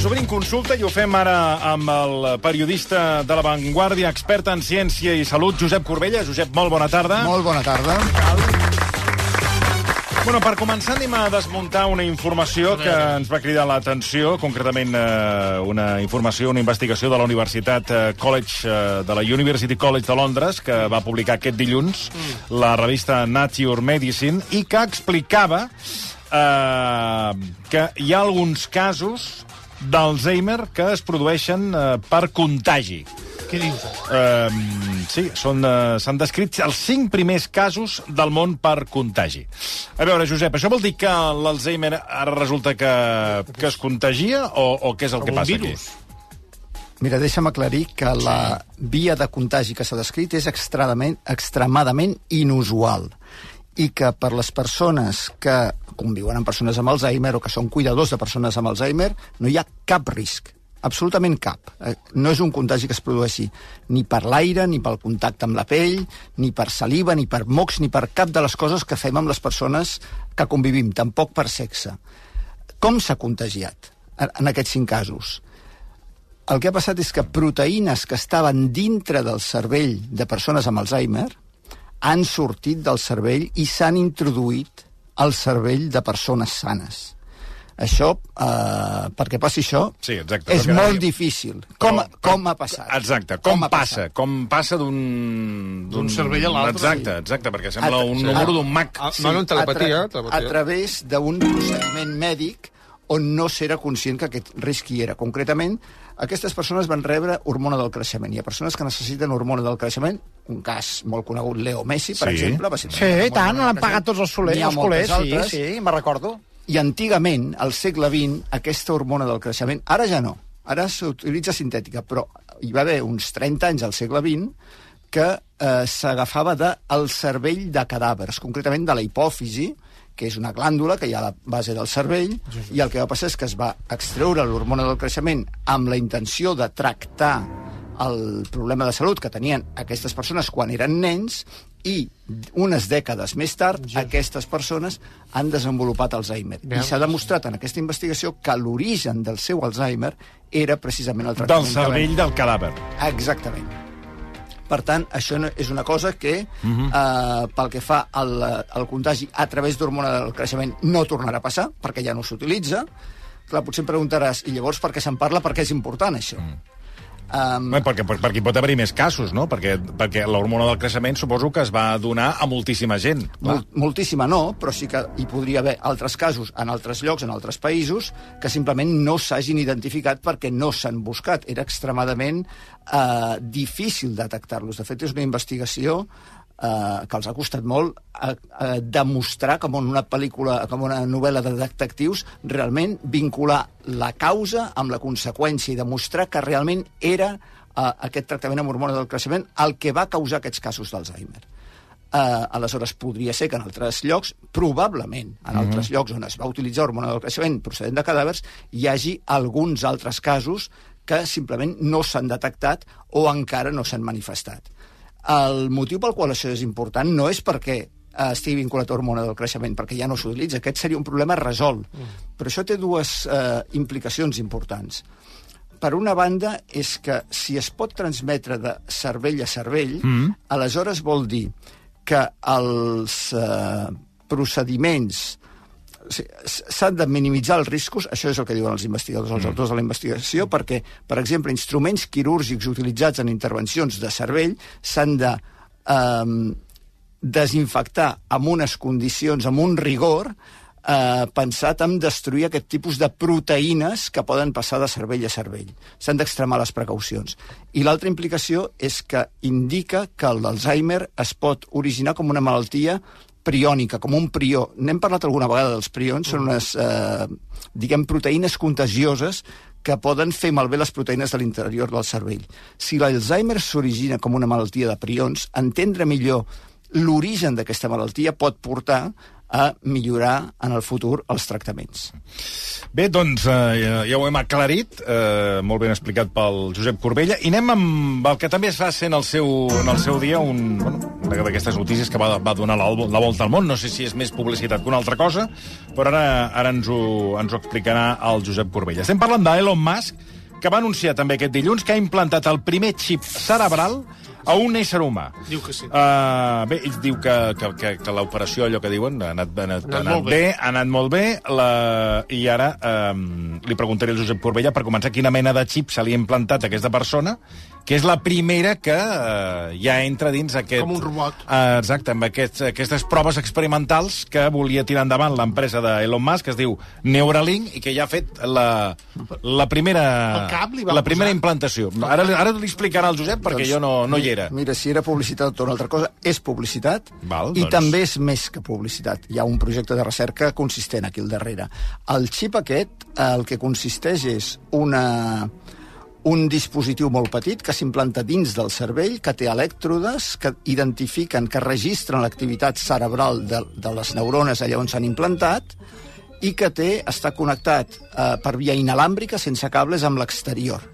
Doncs obrim consulta i ho fem ara amb el periodista de La Vanguardia, expert en ciència i salut, Josep Corbella. Josep, molt bona tarda. Molt bona tarda. Bueno, per començar anem a desmuntar una informació que ens va cridar l'atenció, concretament eh, una informació, una investigació de la Universitat eh, College, eh, de la University College de Londres, que va publicar aquest dilluns la revista Nature Medicine, i que explicava eh, que hi ha alguns casos d'Alzheimer que es produeixen eh, per contagi. Què dius? Uh, sí, són, uh, s'han descrit els cinc primers casos del món per contagi. A veure, Josep, això vol dir que l'Alzheimer ara resulta que, que es contagia o, o què és el que passa virus. aquí? Mira, deixa'm aclarir que la via de contagi que s'ha descrit és extremadament, extremadament inusual i que per les persones que conviuen amb persones amb Alzheimer o que són cuidadors de persones amb Alzheimer no hi ha cap risc, absolutament cap. Eh, No és un contagi que es produeixi ni per l'aire, ni pel contacte amb la pell, ni per saliva, ni per mocs, ni per cap de les coses que fem amb les persones que convivim, tampoc per sexe. Com s'ha contagiat en aquests cinc casos? el que ha passat és que proteïnes que estaven dintre del cervell de persones amb Alzheimer han sortit del cervell i s'han introduït al cervell de persones sanes. Això, eh, perquè passi això, Sí, exacte, és molt difícil. Com, Però- com ha passat? Exacte, com, ha passa? passat? Com passa d'un... D'un cervell a l'altre, Exacte, exacte, perquè sembla A- un sí. número d'un mag. Ah, no, no, telepatia, a, tra telepatia. a través d'un procediment mèdic on no s'era conscient que aquest risc hi era. Concretament, aquestes persones van rebre hormona del creixement. Hi ha persones que necessiten hormona del creixement, un cas molt conegut, Leo Messi, per Sí. exemple. Va ser Sí, i tant, l'han pagat tots els solers, els culers, moltes sí, altres. sí, me'n recordo. I antigament, al segle XX, aquesta hormona del creixement, ara ja no, ara s'utilitza sintètica, però hi va haver uns 30 anys al segle XX que eh, s'agafava del cervell de cadàvers, concretament de la hipòfisi, que és una glàndula que hi ha a la base del cervell, i el que va passar és que es va extreure l'hormona del creixement amb la intenció de tractar el problema de salut que tenien aquestes persones quan eren nens i unes dècades més tard aquestes persones han desenvolupat Alzheimer. I s'ha demostrat en aquesta investigació que l'origen del seu Alzheimer era precisament el Del tractament. que cervell del cadàver. Exactament. Per tant, això no- és una cosa que, uh Mhm. -huh. eh, pel que fa al, al contagi a través d'hormona del creixement, no tornarà a passar, perquè ja no s'utilitza. Clar, potser em preguntaràs, i llavors per què se'n parla, per què és important això? Mm. Um, Bé, perquè, per- perquè hi pot haver-hi més casos, no? Perquè, perquè l'hormona del creixement suposo que es va donar a moltíssima gent. Clar. Mol, moltíssima no, però sí que hi podria haver altres casos en altres llocs, en altres països, que simplement no s'hagin identificat perquè no s'han buscat. Era extremadament eh, difícil detectar-los. De fet, és una investigació eh, que els ha costat molt a, a demostrar, com en una pel·lícula, com una novel·la de detectius, realment vincular la causa amb la conseqüència i demostrar que realment era eh, aquest tractament amb hormona del creixement el que va causar aquests casos d'Alzheimer. Uh, aleshores, podria ser que en altres llocs, probablement en altres llocs on es va utilitzar hormona del creixement procedent de cadàvers, hi hagi alguns altres casos que simplement no s'han detectat o encara no s'han manifestat. El motiu pel qual això és important no és perquè eh, estigui vinculat a hormona del creixement, perquè ja no s'utilitza. Aquest seria un problema resolt. Però això té dues eh, implicacions importants. Per una banda, és que si es pot transmetre de cervell a cervell, mm. aleshores vol dir que els eh, procediments s'han de minimitzar els riscos, això és el que diuen els investigadors, els autors de la investigació, perquè, per exemple, instruments quirúrgics utilitzats en intervencions de cervell s'han de eh, desinfectar amb unes condicions, amb un rigor, eh, pensat en destruir aquest tipus de proteïnes que poden passar de cervell a cervell. S'han d'extremar les precaucions. I l'altra implicació és que indica que l'Alzheimer es pot originar com una malaltia priònica, com un prió. N'hem parlat alguna vegada dels prions, són unes, eh, diguem, proteïnes contagioses que poden fer malbé les proteïnes de l'interior del cervell. Si l'Alzheimer s'origina com una malaltia de prions, entendre millor l'origen d'aquesta malaltia pot portar a millorar en el futur els tractaments. Bé, doncs eh, ja, ja ho hem aclarit, eh, molt ben explicat pel Josep Corbella, i anem amb el que també es va ser en el seu, en el seu dia un, bueno, una d'aquestes notícies que va, va donar la, la volta al món, no sé si és més publicitat que una altra cosa, però ara, ara ens, ho, ens ho explicarà el Josep Corbella. Estem parlant d'Elon Musk, que va anunciar també aquest dilluns que ha implantat el primer xip cerebral a un ésser humà. Diu que sí. Uh, bé, ell diu que, que, que, que l'operació, allò que diuen, ha anat, ha anat, Ha anat molt bé. bé, ha anat molt bé, la... i ara um, li preguntaré al Josep Corbella, per començar, quina mena de xip se li ha implantat a aquesta persona, que és la primera que uh, ja entra dins aquest... Com un robot. Uh, exacte, amb aquests, aquestes proves experimentals que volia tirar endavant l'empresa d'Elon Musk, que es diu Neuralink, i que ja ha fet la, la primera, El cap li van la primera posar? implantació. Ara, ara li explicarà al Josep, perquè Doncs, jo no, no hi era. Mira, si era publicitat o una altra cosa, és publicitat Val, i doncs. també és més que publicitat. Hi ha un projecte de recerca consistent aquí al darrere. El xip aquest, eh, el que consisteix és una, un dispositiu molt petit que s'implanta dins del cervell, que té elèctrodes que identifiquen, que registren l'activitat cerebral de, de les neurones allà on s'han implantat, i que té, està connectat eh, per via inalàmbrica, sense cables, amb l'exterior.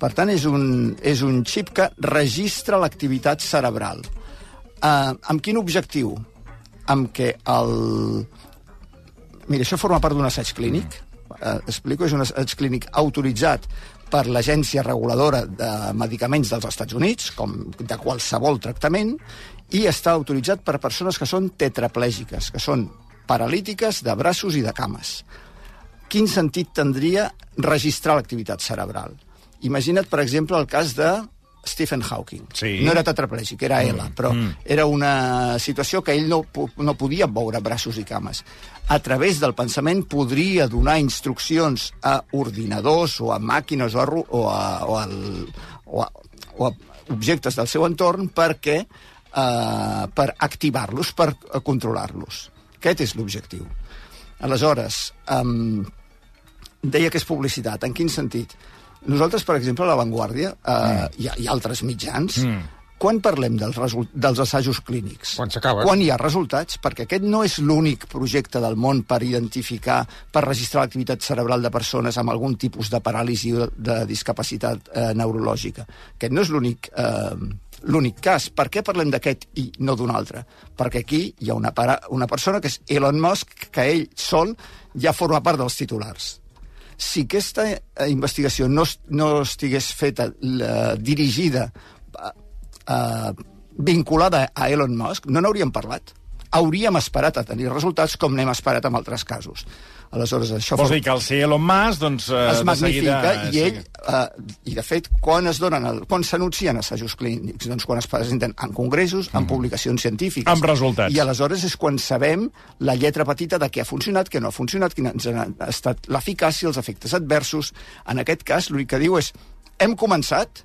Per tant, és un, és un xip que registra l'activitat cerebral. Uh, amb quin objectiu? Amb què el... Mira, això forma part d'un assaig clínic. Uh, explico, és un assaig clínic autoritzat per l'Agència Reguladora de Medicaments dels Estats Units, com de qualsevol tractament, i està autoritzat per persones que són tetraplègiques, que són paralítiques de braços i de cames quin sentit tindria registrar l'activitat cerebral? Imagina't, per exemple, el cas de Stephen Hawking. Sí. No era tetraplègic, era ELA, però era una situació que ell no, no podia moure braços i cames. A través del pensament podria donar instruccions a ordinadors o a màquines o a, o a, o al, o a, o a objectes del seu entorn perquè eh, per activar-los, per eh, controlar-los. Aquest és l'objectiu. Aleshores, um, deia que és publicitat. En quin sentit? Nosaltres, per exemple, a La Vanguardia eh, mm. i, i altres mitjans, mm. quan parlem dels, dels assajos clínics? Quan s'acaben. Quan hi ha resultats? Perquè aquest no és l'únic projecte del món per identificar, per registrar l'activitat cerebral de persones amb algun tipus de paràlisi o de discapacitat eh, neurològica. Aquest no és l'únic... Eh, l'únic cas. Per què parlem d'aquest i no d'un altre? Perquè aquí hi ha una, para, una persona que és Elon Musk, que ell sol ja forma part dels titulars si aquesta eh, investigació no, no estigués feta, la, dirigida, eh, eh, vinculada a Elon Musk, no n'hauríem parlat. Hauríem esperat a tenir resultats com n'hem esperat en altres casos. Aleshores, això... Vols dir que al ser Elon Musk, doncs... eh, es magnifica seguida- i ell, eh, i de fet, quan es donen, el, quan s'anuncien assajos clínics? Doncs quan es presenten en congressos, en publicacions científiques. Amb resultats. I aleshores és quan sabem la lletra petita de què ha funcionat, què no ha funcionat, quina ha estat l'eficàcia, els efectes adversos. En aquest cas, l'únic que diu és hem començat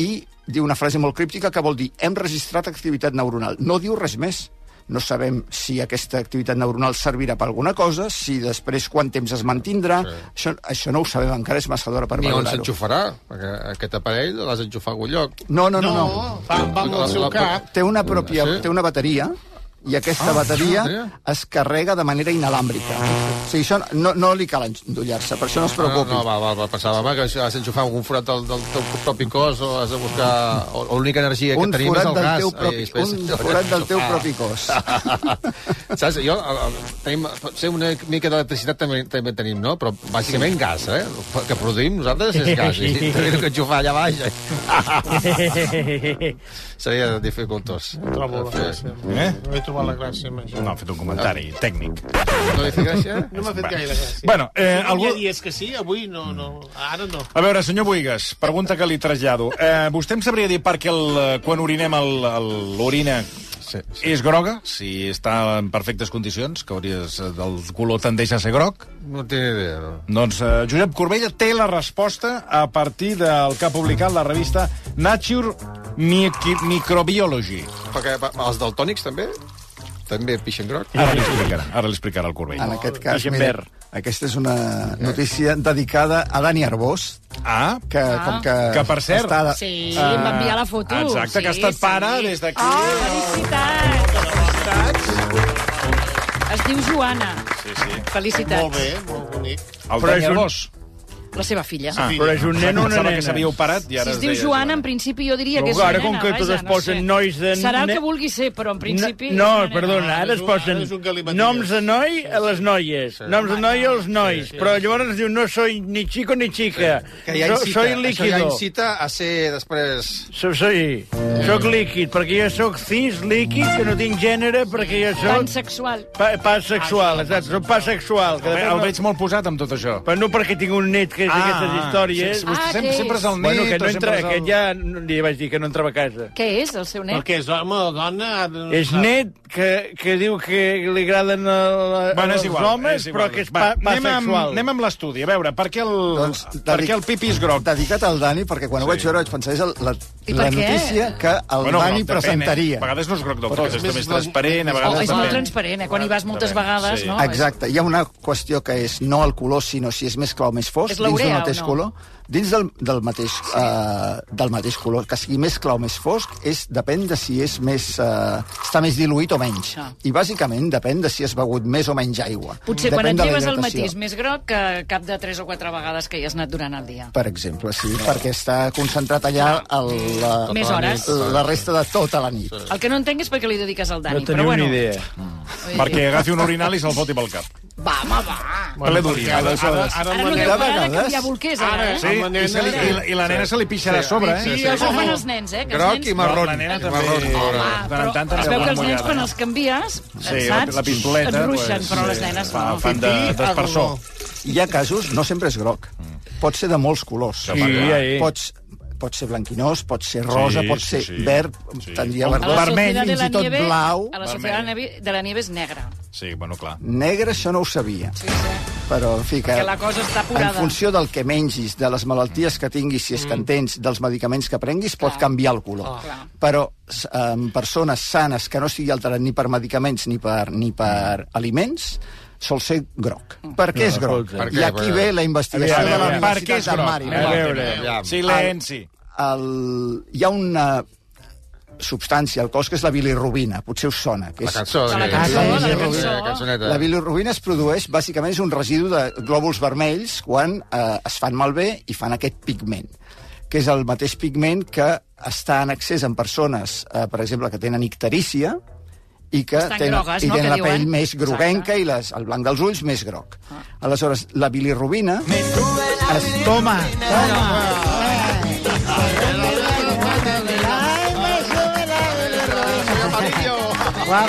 i diu una frase molt críptica que vol dir hem registrat activitat neuronal. No diu res més. No sabem si aquesta activitat neuronal servirà per alguna cosa, si després quant temps es mantindrà. Sí. Això, això no ho sabem encara, és massa d'hora per Ni on valorar-ho. s'enxufarà, perquè aquest aparell l'has d'enxufar a algun lloc. No, no, no. no. No, va, va amb el seu cap. Té una pròpia, Sí? té una bateria i aquesta Ah, bateria bateria? es carrega de manera inalàmbrica. O sigui, això no, no li cal endollar-se, per això no es preocupi. No, no, va, va, va, pensava home, que has d'enxufar algun forat del, del teu propi cos o has de buscar... O, o l'única energia que un tenim és el del gas. teu propi, I després- un forat del teu Ah. propi cos. Saps? Jo, el, el, tenim, potser una mica d'electricitat també, també tenim, no? Però bàsicament gas, eh? El que produïm nosaltres és gas. I tenim que enxufar allà baix. Eh? Seria dificultós. No trobo. Eh? No trobat la gràcia amb això. No, ha fet un comentari tècnic. No li fa gràcia? No m'ha fet gaire gràcia. Bueno, eh, Algú... Hi ha dies que sí, avui no, no. Ara no. A veure, senyor Buigas, pregunta que li trasllado. Eh, vostè em sabria dir per què el, eh, quan orinem l'orina Sí, sí. és groga, si està en perfectes condicions, que hauries, el color tendeix a ser groc? No tinc idea. No. Doncs eh, Josep Corbella té la resposta a partir del que ha publicat la revista Nature Mic Microbiology. Perquè els daltònics també? També pixen groc? Ara li explicarà, ara li explicarà el Corbella. En aquest cas, Pixen mira, verd. aquesta és una notícia dedicada a Dani Arbós, Ah, que com que... Que, per cert, Està, Sí, em va enviar la foto. Exacte, sí, que ha estat sí. pare des d'aquí. Oh, felicitats! Es diu Joana. Sí, sí. Felicitats. Molt bé, molt bonic. El Però és un- Penyagós. La seva filla. Ah, Però és un nen o una nena? que s'havia operat i Si ara es es diu deia Joana, en principi jo diria Però que és ara, una com nena, que vaja, tots es no posen sé. nois de- Serà el que vulgui ser, però en principi... No, és una nena. perdona, ara es posen ara és un galimaties. noms de noi a les noies, noms de noi als nois, però llavors es diu no soy ni chico ni chica, Que ja so, incita, soy això ja líquido, incita a ser després... so, soy, soc líquid, perquè jo sóc cis, líquid, que no tinc gènere, perquè jo soc Pansexual. pa, pasexual, exacte, soc pasexual. Que El, no- veig molt posat amb tot això. Però no perquè tinc un net que és d'aquestes històries. Sí, Ah, sempre, sempre és el net. Bueno, que no entra, el- aquest ja li vaig dir que no entrava a casa. Què és, el seu net? Perquè és home o dona... És net que, que diu que li agraden a, Bueno, als igual, homes, però que és Va, pa, anem, amb, anem amb l'estudi. A veure, per què el, Doncs, per què el pipi és groc? Dedicat al Dani, perquè quan ho vaig veure vaig pensar és el, la, I la per què? notícia que el Bueno, Dani groc depèn, presentaria. Eh? A vegades no és groc del tot, és és més transparent, a vegades Oh, és molt transparent, eh? Quan hi vas moltes Depèn, vegades, sí. no? Exacte. Hi ha una qüestió que és no el color, sinó si és més clar o més fosc, És dins o mateix no? color. Dins del, del, mateix, uh, del mateix color, que sigui més clar o més fosc, és, depèn de si és més, uh, està més diluït o menys. Ah. I bàsicament depèn de si has begut més o menys aigua. Potser quan Depèn et de la lleves al hidratació. matí és més groc que cap de tres o quatre vegades que hi has anat durant el dia. Per exemple, sí, perquè està concentrat allà el, la, Més hores. la resta de tota la nit. El que no entenc és per què li dediques al Dani, No però teniu bueno. ni idea. Vull Perquè agafi un orinal i se'l foti pel cap. Va, home, va. Per l'he d'orinar, Ara, aleshores. ara, ara, Ara la no nena- deu parar de vegades. canviar bolquers, ara, Ara, eh? Sí, Amb la nena i, se li, i, la, i la nena se li pixarà a sobre, eh? Sí, sí, Això fan els nens, eh? Que els Groc nens... i marró. La nena també- marró. Home, però tant es veu que els nens, quan els canvies, Sí, saps? la pintoleta... Et ruixen, pues, però les sí, nenes fa, no. Fan de- d'espersor. Hi ha casos, no sempre és groc, pot ser de molts colors. Sí. Pots, pot ser blanquinós, pot ser rosa, Sí, pot sí, ser sí. verd, Sí. tendria A A ver... la vermell, fins la i tot Nieve, blau. A la Sociedad de la Nieve- de la Nieve és negra. Sí, bueno, clar. Negre, això no ho sabia. Sí, sí. Però, en fi, que... Perquè la cosa està En apurada. funció del que mengis, de les malalties que tinguis, si és que en tens, dels medicaments que prenguis, pot Clar. canviar el color. Clar. Però en persones sanes que no estigui alterat ni per medicaments ni per, ni per aliments, sol ser groc. Per què és groc? Per I aquí ve la investigació Aviam, de la Universitat de? Maryland. A veure. Silenci. El, hi ha una substància al cos que és la bilirrubina, potser us sona. Que La és, cançó. La cançó, de- la cançó. de- cançoneta. La bilirrubina es produeix, bàsicament, és un residu de glòbuls vermells quan eh, es fan malbé i fan aquest pigment, que és el mateix pigment que està en excés en persones, eh, per exemple, que tenen icterícia, i que Estan tenen, grogues, i no?, tenen que la pell diuen. més groguenca Exacte. i les, el blanc dels ulls més groc. Aleshores, la bilirrubina... Es, Toma.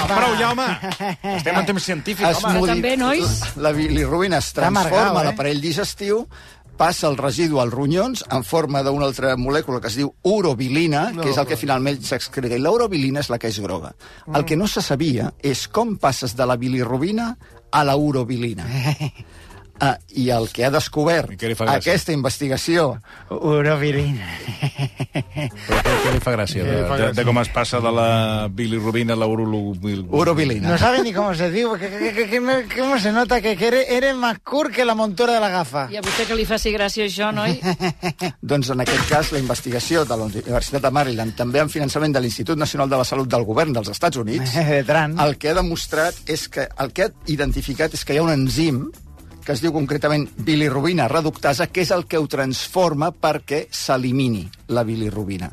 Prou, ja, home. Estem en temps científic, es home. modi- també, nois. La bilirrubina es transforma a eh? l'aparell digestiu, passa el residu als ronyons en forma d'una altra molècula que es diu urobilina, no, que és el que finalment s'excreta. I l'urobilina és la que és groga. El que no se sabia és com passes de la bilirrubina a la urobilina. Ah, I el que ha descobert aquesta investigació Urovirina. Però què, què li fa gràcia? De, de, de com es passa de la bilirrubina a la urobil... urobilina. No sabe ni cómo se dice, que, que, que, que me- cómo se nota que, que eres, eres más cur que la montura de la gafa. I a vostè que li faci gràcia això, noi? Doncs en aquest cas la investigació de la Universitat de Maryland, també amb finançament de l'Institut Nacional de la Salut del Govern dels Estats Units, el que ha demostrat és que el que ha identificat és que hi ha un enzim que es diu concretament bilirrubina reductasa, que és el que ho transforma perquè s'elimini la bilirrubina.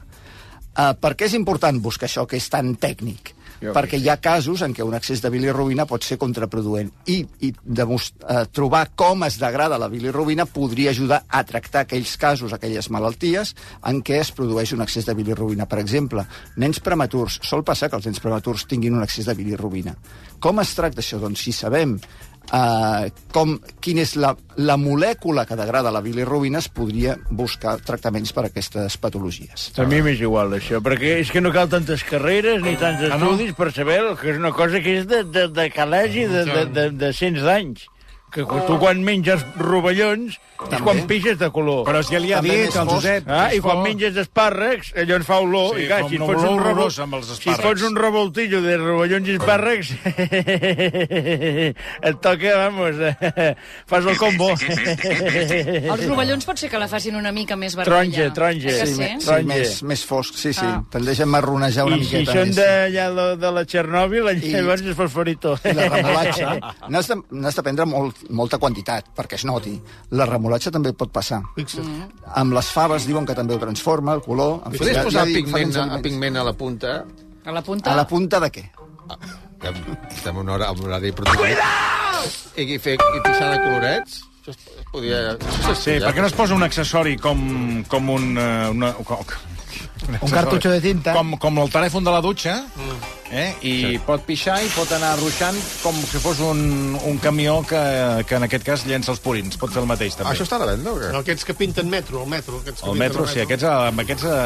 Uh, per què és important buscar això, que és tan tècnic? Jo perquè hi ha casos en què un excés de bilirrubina pot ser contraproduent i, i eh, trobar com es degrada la bilirrubina podria ajudar a tractar aquells casos, aquelles malalties en què es produeix un excés de bilirrubina. Per exemple, nens prematurs. Sol passar que els nens prematurs tinguin un excés de bilirrubina. Com es tracta això? Doncs si sabem eh, com, quina és la, la molècula que degrada la bilirrubina, es podria buscar tractaments per a aquestes patologies. A mi m'és igual, això, perquè és que no cal tantes carreres ni tants Ah, no? estudis per saber que és una cosa que és de, de, de col·legi de, de, de, de cents d'anys. Que tu quan menges rovellons és quan pixes de color. Però si ja li ha També dit, el fosc. Josep... Ah, I quan menges espàrrecs, allò ens fa olor. Sí, I clar, si fots un revol... amb els Si espàrrecs. fots un revoltillo de rovellons i espàrrecs, et toca, vamos, fas el combo. Els rovellons pot ser que la facin una mica més vermella. Taronja, taronja. Eh que Sí, sí? Sí, Taronja. més, més fosc, sí, sí. Ah. Tendeix a marronejar una I si miqueta són més. d'allà de, de la Txernòbil, I- llavors és fosforito. I la remolatxa, n'has de, de prendre molt, molta quantitat, perquè es noti. La remolatxa també pot passar. Amb les faves diuen que també ho transforma, el color... En fi, Podries ja- posar ja pigment, a, aliments. pigment a la punta? A la punta? A la punta de què? Estem, estem en hora, en horari protocol. I, i, fer, i pixar de colorets? Això es, es podia... Això Sí, per què no es posa un accessori com, com un... eh, Una, com, Un cartutxo de tinta. com, com el telèfon de la dutxa, eh? i sí. pot pixar i pot anar ruixant com si fos un, un camió que, que en aquest cas llença els purins. Pot fer el mateix, també. Això està a la venda o què? No, aquests que pinten metro, el metro. Aquests que El pinten metro, sí, aquests, amb aquests eh,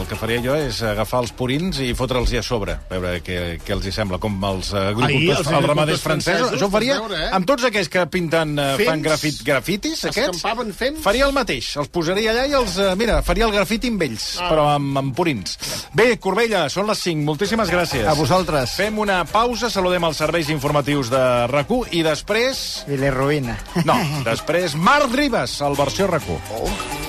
el que faria jo és agafar els purins i fotre'ls a sobre, a veure què, què els hi sembla, com els Ahir, agricultors, els els, ramaders francesos. ho faria veure, eh? amb tots aquells que pinten, eh, fan grafit, grafitis, aquests, fems. faria el mateix. Els posaria allà i els, eh, mira, faria el grafiti amb ells, Ah. però amb, amb purins. Bé, Corbella, són les 5, moltíssimes gràcies. A vosaltres. Fem una pausa, saludem els serveis informatius de rac i després... I la ruïna. No, després Marc Ribas, al versió rac Oh.